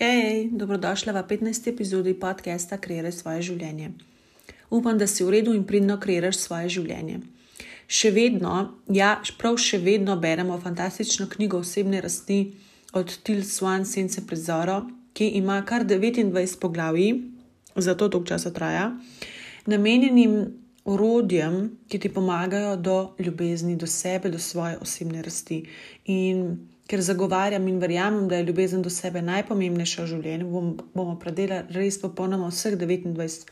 Hej, dobrodošla v 15. epizodi podcasta Kreiraj svoje življenje. Upam, da si v redu in pridno kreiraš svoje življenje. Še vedno, ja, prav še vedno beremo fantastično knjigo osebne rasti od Till Swan Sence Prezoro, ki ima kar 29 poglavij, zato dolg časa traja, namenjenim orodjem, ki ti pomagajo do ljubezni, do sebe, do svoje osebne rasti. In ker zagovarjam in verjamem, da je ljubezen do sebe najpomembnejša v življenju, bom, bomo predelali res popolnoma vseh 29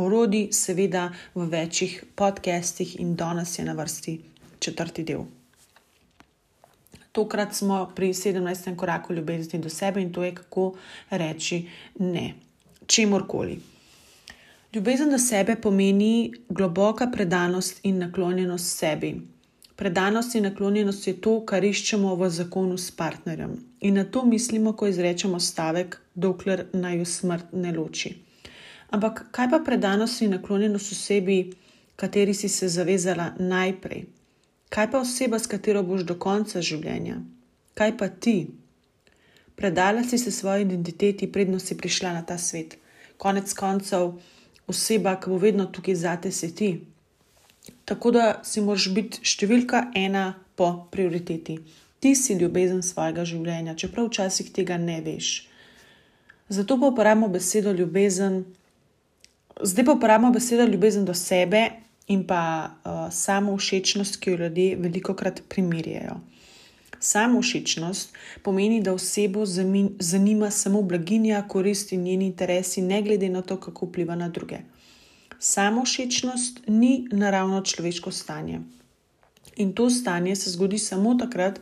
orodij, seveda v večjih podcestih, in danes je na vrsti četrti del. Tokrat smo pri 17. koraku ljubezni do sebe in to je kako reči ne, čemorkoli. Ljubezen do sebe pomeni globoka predanost in naklonjenost sebi. Predanost in naklonjenost je to, kar iščemo v zakonu s partnerjem. In na to mislimo, ko izrečemo stavek, dokler naj jo smrt ne loči. Ampak kaj pa predanost in naklonjenost osebi, kateri si se zavezala najprej? Kaj pa oseba, s katero boš do konca življenja? Kaj pa ti? Predala si se svoji identiteti, predno si prišla na ta svet. Konec koncev, oseba, ki bo vedno tukaj zate, si ti. Tako da si moraš biti številka ena po prioriteti. Ti si ljubezen svojega življenja, čeprav včasih tega ne veš. Zato pa uporabimo besedo ljubezen, zdaj pa uporabimo besedo ljubezen do sebe in pa uh, samo všečnost, ki jo ljudje veliko krat primerjajo. Samo všečnost pomeni, da osebo zanima samo blaginja, korist in njeni interesi, ne glede na to, kako vpliva na druge samošečnost ni naravno človeško stanje. In to stanje se zgodi samo takrat,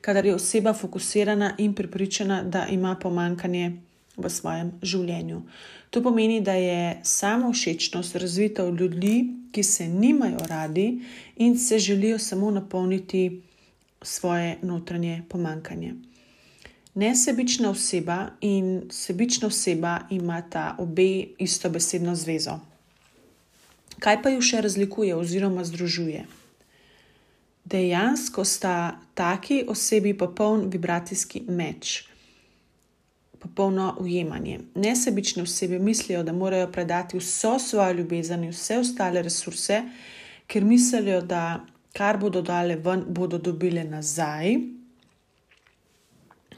kadar je oseba fokusirana in pripričana, da ima pomankanje v svojem življenju. To pomeni, da je samošečnost razvita v ljudi, ki se nimajo radi in se želijo samo napolniti svoje notranje pomankanje. Nesebična oseba in sebična oseba imata obe isto besedno zvezo. Kaj pa ju še razlikuje oziroma združuje? Dejansko sta taki osebi popoln vibracijski meč, popolno ujemanje. Nesebične osebe mislijo, da morajo predati vso svojo ljubezen in vse ostale resurse, ker mislijo, da kar bodo dale ven, bodo dobile nazaj.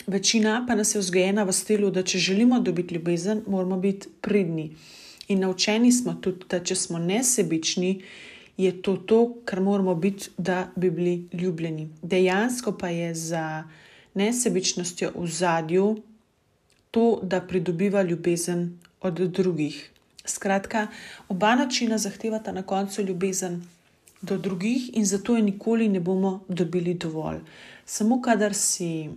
Večina pa nas je vzgojena v stilu, da če želimo dobiti ljubezen, moramo biti pridni. In naučeni smo tudi, da če smo nesebični, je to to, kar moramo biti, da bi bili ljubljeni. Dejansko pa je za nesebičnostjo v zadju to, da pridobiva ljubezen od drugih. Skratka, oba načina zahtevata na koncu ljubezen do drugih, in zato je nikoli ne bomo dobili dovolj. Samo kadar si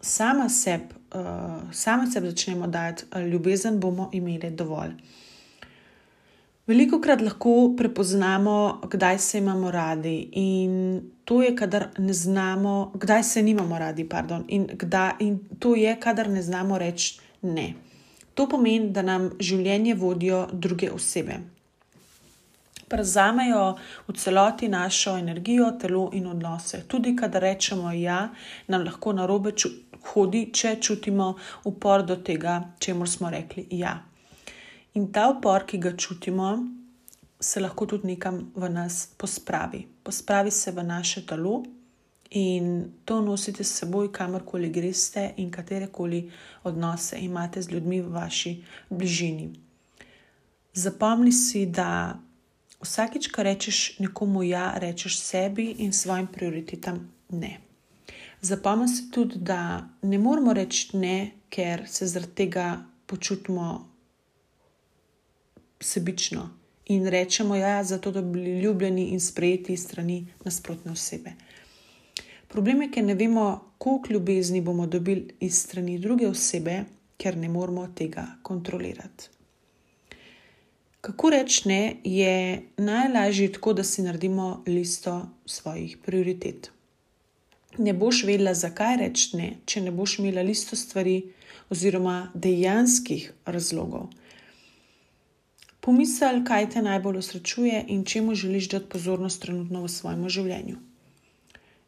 sama sebi uh, seb začnemo dajati ljubezen, bomo imeli dovolj. Veliko krat lahko prepoznamo, kdaj se imamo radi, in to je, kadar ne znamo, kdaj se nimamo radi, pardon, in, kdaj, in to je, kadar ne znamo reči ne. To pomeni, da nam življenje vodijo druge osebe. Prevzamejo v celoti našo energijo, telo in odnose. Tudi, kadar rečemo ja, nam lahko na robe hodi, če čutimo upor do tega, čemu smo rekli ja. In ta upor, ki ga čutimo, se lahko tudi nekam v nas pospravi. Pospravi se v naše telo in to nosite s seboj, kamorkoli greste in katerekoli odnose imate z ljudmi v vaši bližini. Zapomni si, da vsakič, ko rečeš nekomu ja, rečeš sebi in svojim prioritetam ne. Zapomni si tudi, da ne moramo reči ne, ker se zaradi tega počutimo sebično in rečemo, ja, zato da bi bili ljubljeni in sprejeti strani nasprotne osebe. Problem je, ker ne vemo, koliko ljubezni bomo dobili iz strani druge osebe, ker ne moremo tega kontrolirati. Kako reči ne, je najlažje tako, da si naredimo listo svojih prioritet. Ne boš vedela, zakaj reči ne, če ne boš imela listo stvari oziroma dejanskih razlogov. Pomisli, kaj te najbolj osrečuje in čemu želiš dati pozornost trenutno v svojem življenju.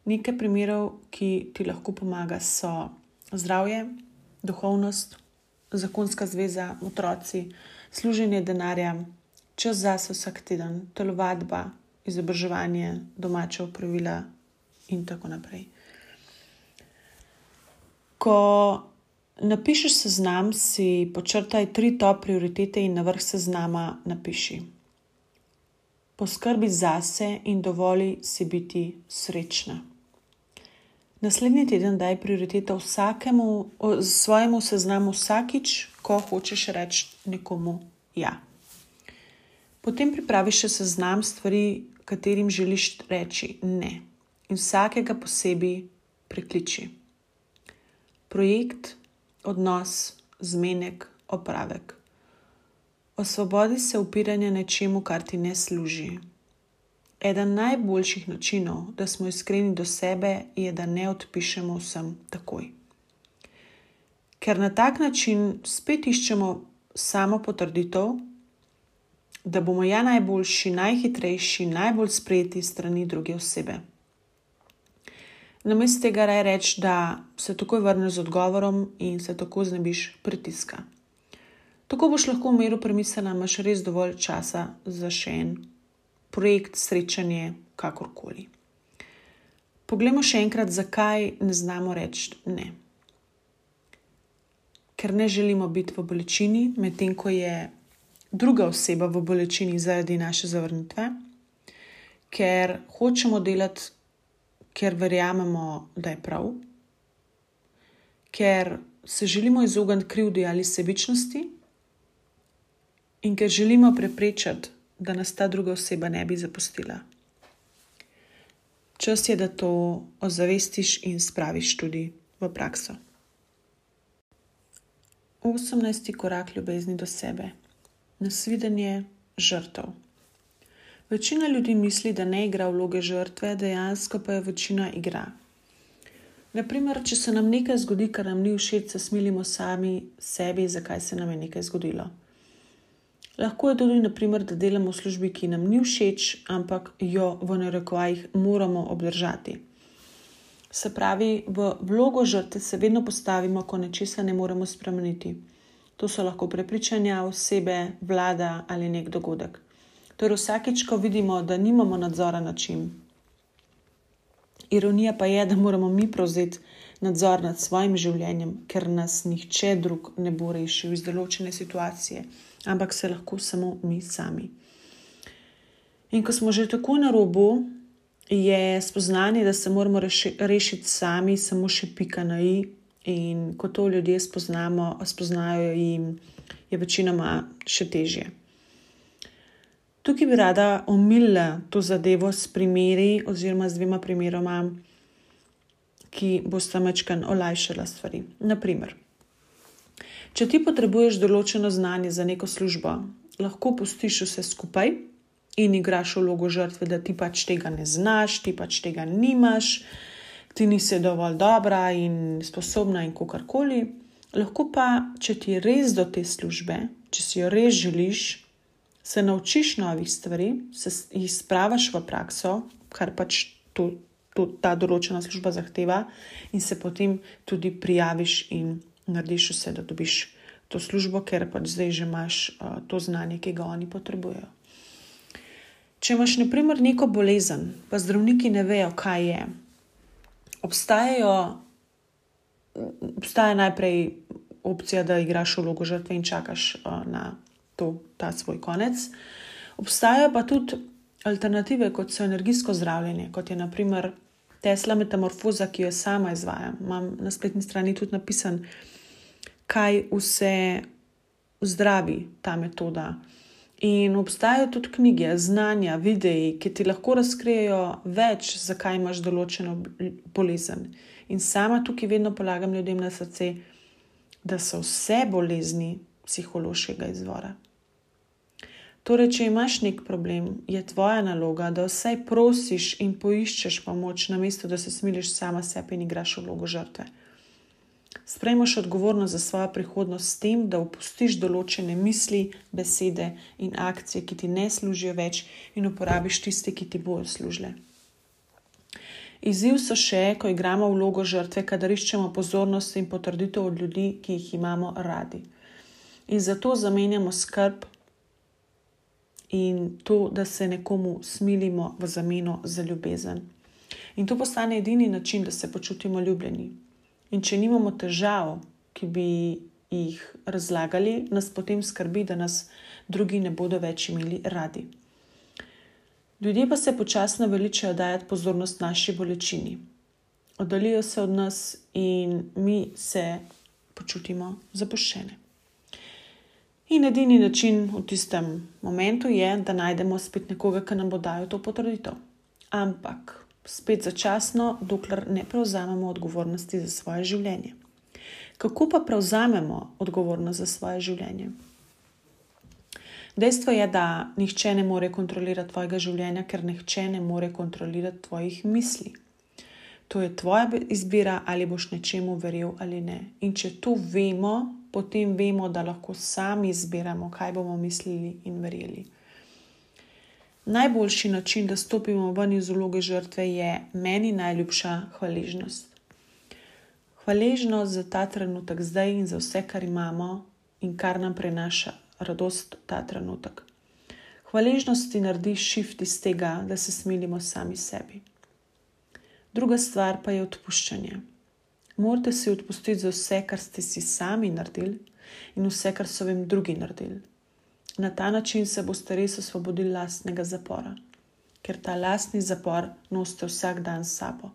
Nekaj primerov, ki ti lahko pomaga, so zdravje, duhovnost, zakonska zveza, otroci, služenje denarja, čas zase vsak teden, telovadba, izobraževanje, domača upravila in tako naprej. Ko napišeš seznam, si počrtaj tri top prioritete in na vrh seznama napiši. Poskrbi zase in dovoli si biti srečna. Naslednji teden daj prioriteto vsakemu, svojemu seznamu vsakič, ko hočeš reči nekomu ja. Potem pripravi še seznam stvari, katerim želiš reči ne, in vsakega posebej prekliči. Projekt, odnos, zmenek, opravek. Osvobodi se upiranja nečemu, kar ti ne služi. Eden najboljših načinov, da smo iskreni do sebe, je, da ne odpišemo vsem takoj. Ker na tak način spet iščemo samo potrditev, da bomo ja najboljši, najhitrejši, najbolj sprejeti strani druge osebe. Namesto tega raje reči, da se takoj vrneš z odgovorom in se tako znebiš pritiska. Tako boš lahko v miru premislila, imaš res dovolj časa za še en projekt, srečanje, kakorkoli. Poglejmo še enkrat, zakaj ne znamo reči ne. Ker ne želimo biti v bolečini, medtem ko je druga oseba v bolečini zaradi naše zavrnitve, ker hočemo delati ker verjamemo, da je prav, ker se želimo izogniti krivdi ali sebičnosti, in ker želimo preprečiti, da nas ta druga oseba ne bi zapustila. Čas je, da to ozavestiš in spraviš tudi v prakso. 18. korak ljubezni do sebe. Nasvidenje žrtev. Večina ljudi misli, da ne igra vloge žrtve, dejansko pa je večina igra. Naprimer, če se nam nekaj zgodi, kar nam ni všeč, se smilimo sami sebi, zakaj se nam je nekaj zgodilo. Lahko je tudi, naprimer, da delamo v službi, ki nam ni všeč, ampak jo v narekovajih moramo obdržati. Se pravi, v vlogo žrtve se vedno postavimo, ko nečesa ne moremo spremeniti. To so lahko prepričanja osebe, vlada ali nek dogodek. Torej, vsakeč, ko vidimo, da nimamo nadzora nad čim. Ironija pa je, da moramo mi prevzeti nadzor nad svojim življenjem, ker nas nihče drug ne bo rešil iz določene situacije, ampak se lahko samo mi sami. In ko smo že tako na robu, je spoznanje, da se moramo reši, rešiti sami, samo še pika na i. In ko to ljudje spoznamo, spoznajo, jim je večinoma še težje. Tukaj bi rada omilila to zadevo s primeri, oziroma z dvema primeroma, ki bosta mečkan olajšala stvari. Naprimer, če ti potrebuješ določeno znanje za neko službo, lahko pustiš vse skupaj in igraš vlogo žrtve, da ti pač tega ne znaš, ti pač tega nimaš, ti nisi dovolj dobra in sposobna in kakorkoli. Lahko pa, če ti res do te službe, če si jo res želiš, se naučiš novih stvari, se jih spravaš v prakso, kar pač to, to, ta določena služba zahteva, in se potem tudi prijaviš in narediš vse, da dobiš to službo, ker pač zdaj že imaš uh, to znanje, ki ga oni potrebujejo. Če imaš, na primer, neko bolezen, pa zdravniki ne vejo, kaj je, obstajajo, obstaja najprej opcija, da igraš vlogo žrtve in čakaš uh, na to, ta svoj konec. Obstajajo pa tudi alternative, kot so energijsko zdravljenje, kot je naprimer Tesla metamorfoza, ki jo sama izvajam. Imam na spletni strani tudi napisan, kaj vse zdravi ta metoda. In obstajajo tudi knjige, znanja, videi, ki ti lahko razkrijejo več, zakaj imaš določeno bolezen. In sama tukaj vedno polagam ljudem na srce, da so vse bolezni psihološkega izvora. Torej, če imaš nek problem, je tvoja naloga, da vsaj prosiš in poiščeš pomoč, namesto da se smiliš sama sebi in igraš vlogo žrtve. Sprejmoš odgovornost za svojo prihodnost s tem, da opustiš določene misli, besede in akcije, ki ti ne služijo več, in uporabiš tiste, ki ti bojo služile. Izziv so še, ko igramo vlogo žrtve, kadar iščemo pozornost in potrditev od ljudi, ki jih imamo radi. In zato zamenjamo skrb in to, da se nekomu smilimo v zameno za ljubezen. In to postane edini način, da se počutimo ljubljeni. In če nimamo težav, ki bi jih razlagali, nas potem skrbi, da nas drugi ne bodo več imeli radi. Ljudje pa se počasno veličajo dajati pozornost naši bolečini. Oddalijo se od nas in mi se počutimo zapuščene. In edini način v tistem momentu je, da najdemo spet nekoga, ki nam bo dal to potrditev. Ampak spet začasno, dokler ne prevzamemo odgovornosti za svoje življenje. Kako pa prevzamemo odgovornost za svoje življenje? Dejstvo je, da nihče ne more kontrolirati tvojega življenja, ker nihče ne more kontrolirati tvojih misli. To je tvoja izbira, ali boš nečemu verjel ali ne. In če to vemo, potem vemo, da lahko sami izbiramo, kaj bomo mislili in verjeli. Najboljši način, da stopimo ven iz vloge žrtve, je meni najljubša hvaležnost. Hvaležnost za ta trenutek zdaj in za vse, kar imamo in kar nam prenaša radost ta trenutek. Hvaležnost ti naredi šift iz tega, da se smilimo sami sebi. Druga stvar pa je odpuščanje. Morate si odpustiti za vse, kar ste si sami naredili in vse, kar so vam drugi naredili. Na ta način se boste res osvobodili lastnega zapora, ker ta lastni zapor nosite vsak dan s sabo.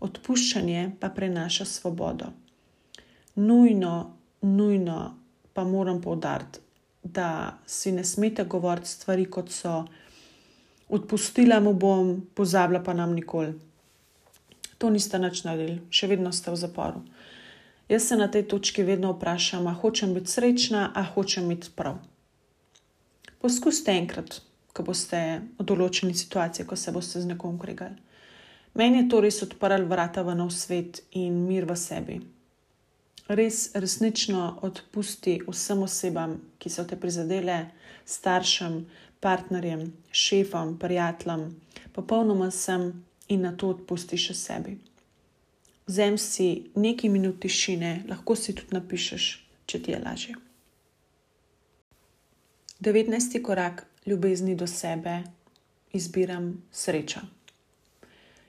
Odpuščanje pa prenaša svobodo. Nujno, nujno pa moram poudariti, da si ne smete govoriti stvari, kot so odpustila mu bom, pozabila pa nam nikoli. To niste nič naredili, še vedno ste v zaporu. Jaz se na tej točki vedno vprašam, a hočem biti srečna, a hočem imeti prav. Poskusite enkrat, ko boste v določeni situaciji, ko se boste z nekom kregali. Meni je to res odprlo vrata v nov svet in mir v sebi res resnično odpusti vsem osebam, ki so te prizadele, staršem, partnerjem, šefom, prijateljem, popolnoma sem in na to odpusti še sebi. Vzem si nekaj minut tišine, lahko si tudi napišeš, če ti je lažje. 19. korak ljubezni do sebe, izbiram srečo.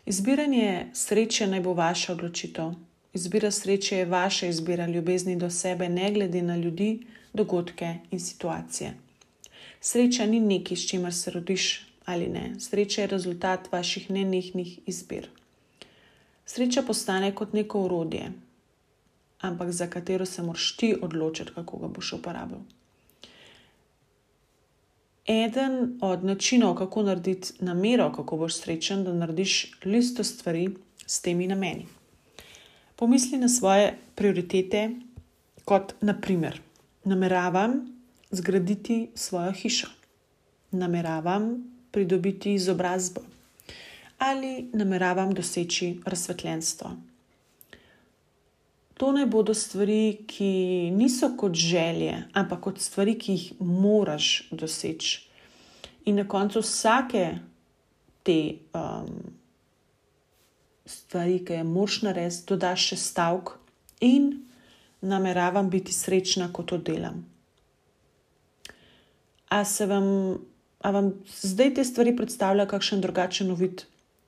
Izbiranje sreče naj bo vaša odločitev. Izbira sreče je vaša izbira ljubezni do sebe, ne glede na ljudi, dogodke in situacije. Sreča ni nekaj, s čimer se rodiš ali ne. Sreča je rezultat vaših nenehnih izbir. Sreča postane kot neko urodje, ampak za katero se moraš ti odločiti, kako ga boš uporabil. Eden od načinov, kako narediti namero, kako boš srečen, da narediš listo stvari s temi nameni. Pomisli na svoje prioritete, kot naprimer, nameravam zgraditi svojo hišo, nameravam pridobiti izobrazbo ali nameravam doseči razsvetljenstvo. To naj bodo stvari, ki niso kot želje, ampak kot stvari, ki jih moraš doseči. In na koncu vsake te um, stvari, ki je moč narediti, dodaš še stavek in nameravam biti srečna, ko to delam. A se vam, a vam zdaj te stvari predstavlja kakšen drugačen uvid,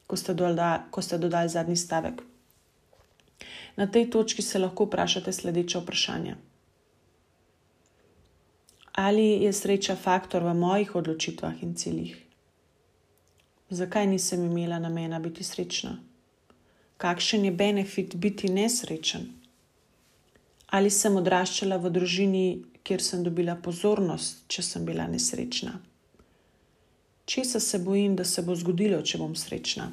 ko ste, doda, ko ste dodali zadnji stavek? Na tej točki se lahko vprašate sledeče vprašanje. Ali je sreča faktor v mojih odločitvah in ciljih? Zakaj nisem imela namena biti srečna? kakšen je benefit biti nesrečen. Ali sem odraščala v družini, kjer sem dobila pozornost, če sem bila nesrečna? Česa se bojim, da se bo zgodilo, če bom srečna?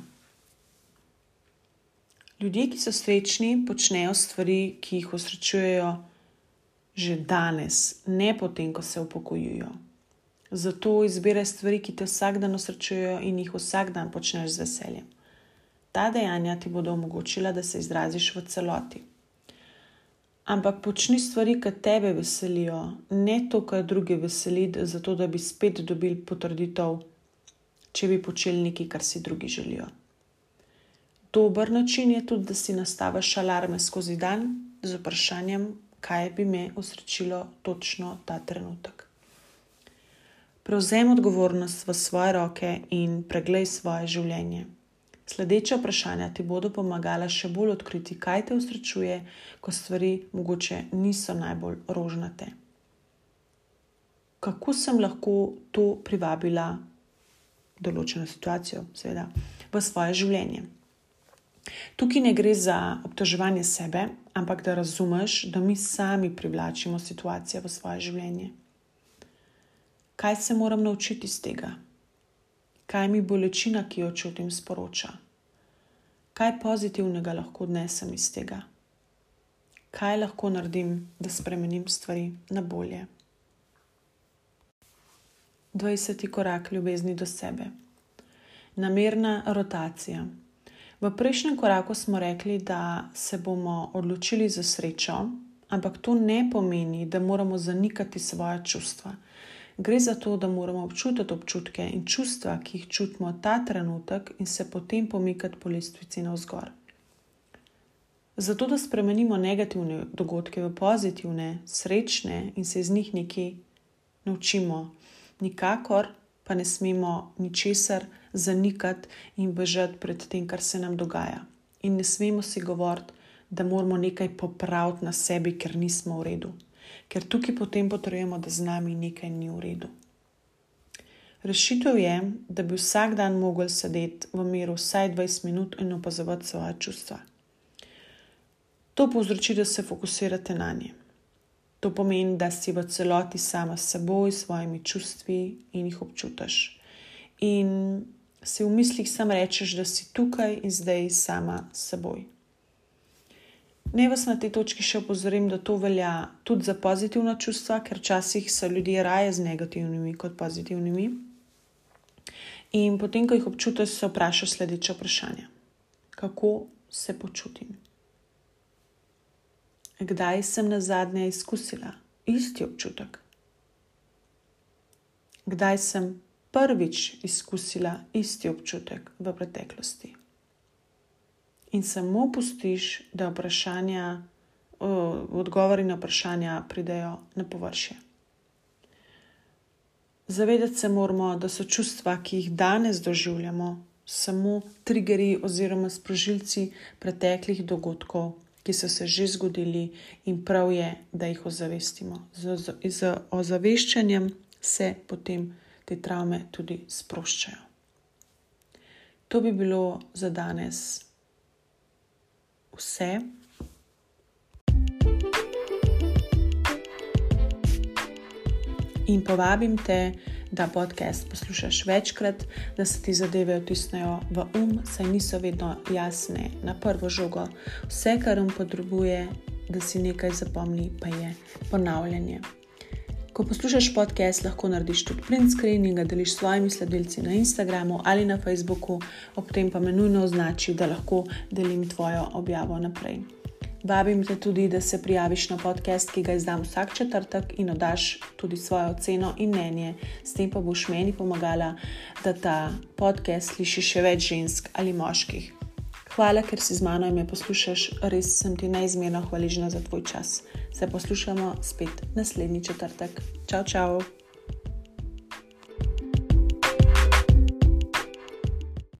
Ljudje, ki so srečni, počnejo stvari, ki jih osrečujejo že danes, ne potem, ko se upokojujo. Zato izbiraj stvari, ki te vsak dan osrečujejo in jih vsak dan počneš z veseljem. Ta dejanja ti bodo omogočila, da se izraziš v celoti. Ampak počni stvari, ki tebe veselijo, ne to, kar druge veseli, zato da bi spet dobil potrditev, če bi počeli nekaj, kar si drugi želijo. Dober način je tudi, da si nastaviš alarme skozi dan z vprašanjem, kaj bi me osrečilo točno ta trenutek. Prevzem odgovornost v svoje roke in preglej svoje življenje. Sledeče vprašanja ti bodo pomagala še bolj odkriti, kaj te usrečuje, ko stvari mogoče niso najbolj rožnate. Kako sem lahko to privabila, določeno situacijo, seveda, v svoje življenje? Tukaj ne gre za obtoževanje sebe, ampak da razumeš, da mi sami privlačimo situacije v svoje življenje. Kaj se moram naučiti iz tega? kaj mi bolečina, ki jo čutim, sporoča. Kaj pozitivnega lahko odnesem iz tega? Kaj lahko naredim, da spremenim stvari na bolje? 20. korak ljubezni do sebe. Namerna rotacija. V prejšnjem koraku smo rekli, da se bomo odločili za srečo, ampak to ne pomeni, da moramo zanikati svoje čustva. Gre za to, da moramo občutiti občutke in čustva, ki jih čutimo ta trenutek, in se potem pomikati po lestvici navzgor. Zato, da spremenimo negativne dogodke v pozitivne, srečne in se iz njih nekaj naučimo, nikakor pa ne smemo ničesar zanikati in bežati pred tem, kar se nam dogaja. In ne smemo si govoriti, da moramo nekaj popraviti na sebi, ker nismo v redu ker tukaj potem potrebujemo, da z nami nekaj ni v redu. Rešitev je, da bi vsak dan mogel sedeti v miru vsaj 20 minut in opazovati svoje čustva. To povzroči, da se fokusirate na nje. To pomeni, da si v celoti sama s seboj, s svojimi čustvi in jih občutiš. In si v mislih sam rečeš, da si tukaj in zdaj sama s seboj. Naj vas na tej točki še opozorim, da to velja tudi za pozitivna čustva, ker včasih so ljudje raje z negativnimi kot pozitivnimi. In potem, ko jih občutiš, se vprašaš sledeče vprašanje: Kako se počutim? Kdaj sem na zadnje izkusila isti občutek? Kdaj sem prvič izkusila isti občutek v preteklosti? in samo pustiš, da odgovori na vprašanja pridejo na površje. Zavedati se moramo, da so čustva, ki jih danes doživljamo, samo triggeri oziroma sprožilci preteklih dogodkov, ki so se že zgodili, in prav je, da jih ozavestimo. Z, z, z ozaveščanjem se potem te travme tudi sproščajo. To bi bilo za danes vse. In povabim te, da podcast poslušaš večkrat, da se ti zadeve vtisnejo v um, saj niso vedno jasne na prvo žogo. Vse, kar um potrebuje, da si nekaj zapomni, pa je ponavljanje. Ko poslušaš podcast, lahko narediš tudi print screen in ga deliš s svojimi sledilci na Instagramu ali na Facebooku, ob tem pa me nujno označi, da lahko delim tvojo objavo naprej. Vabim te tudi, da se prijaviš na podcast, ki ga izdam vsak četrtek in oddaš tudi svojo oceno in mnenje, s tem pa boš meni pomagala, da ta podcast sliši še več žensk ali moških. Hvala, ker si z mano in me poslušaš, res sem ti neizmerno hvaležna za tvoj čas. Se poslušamo spet naslednji četrtek. Čau, čau!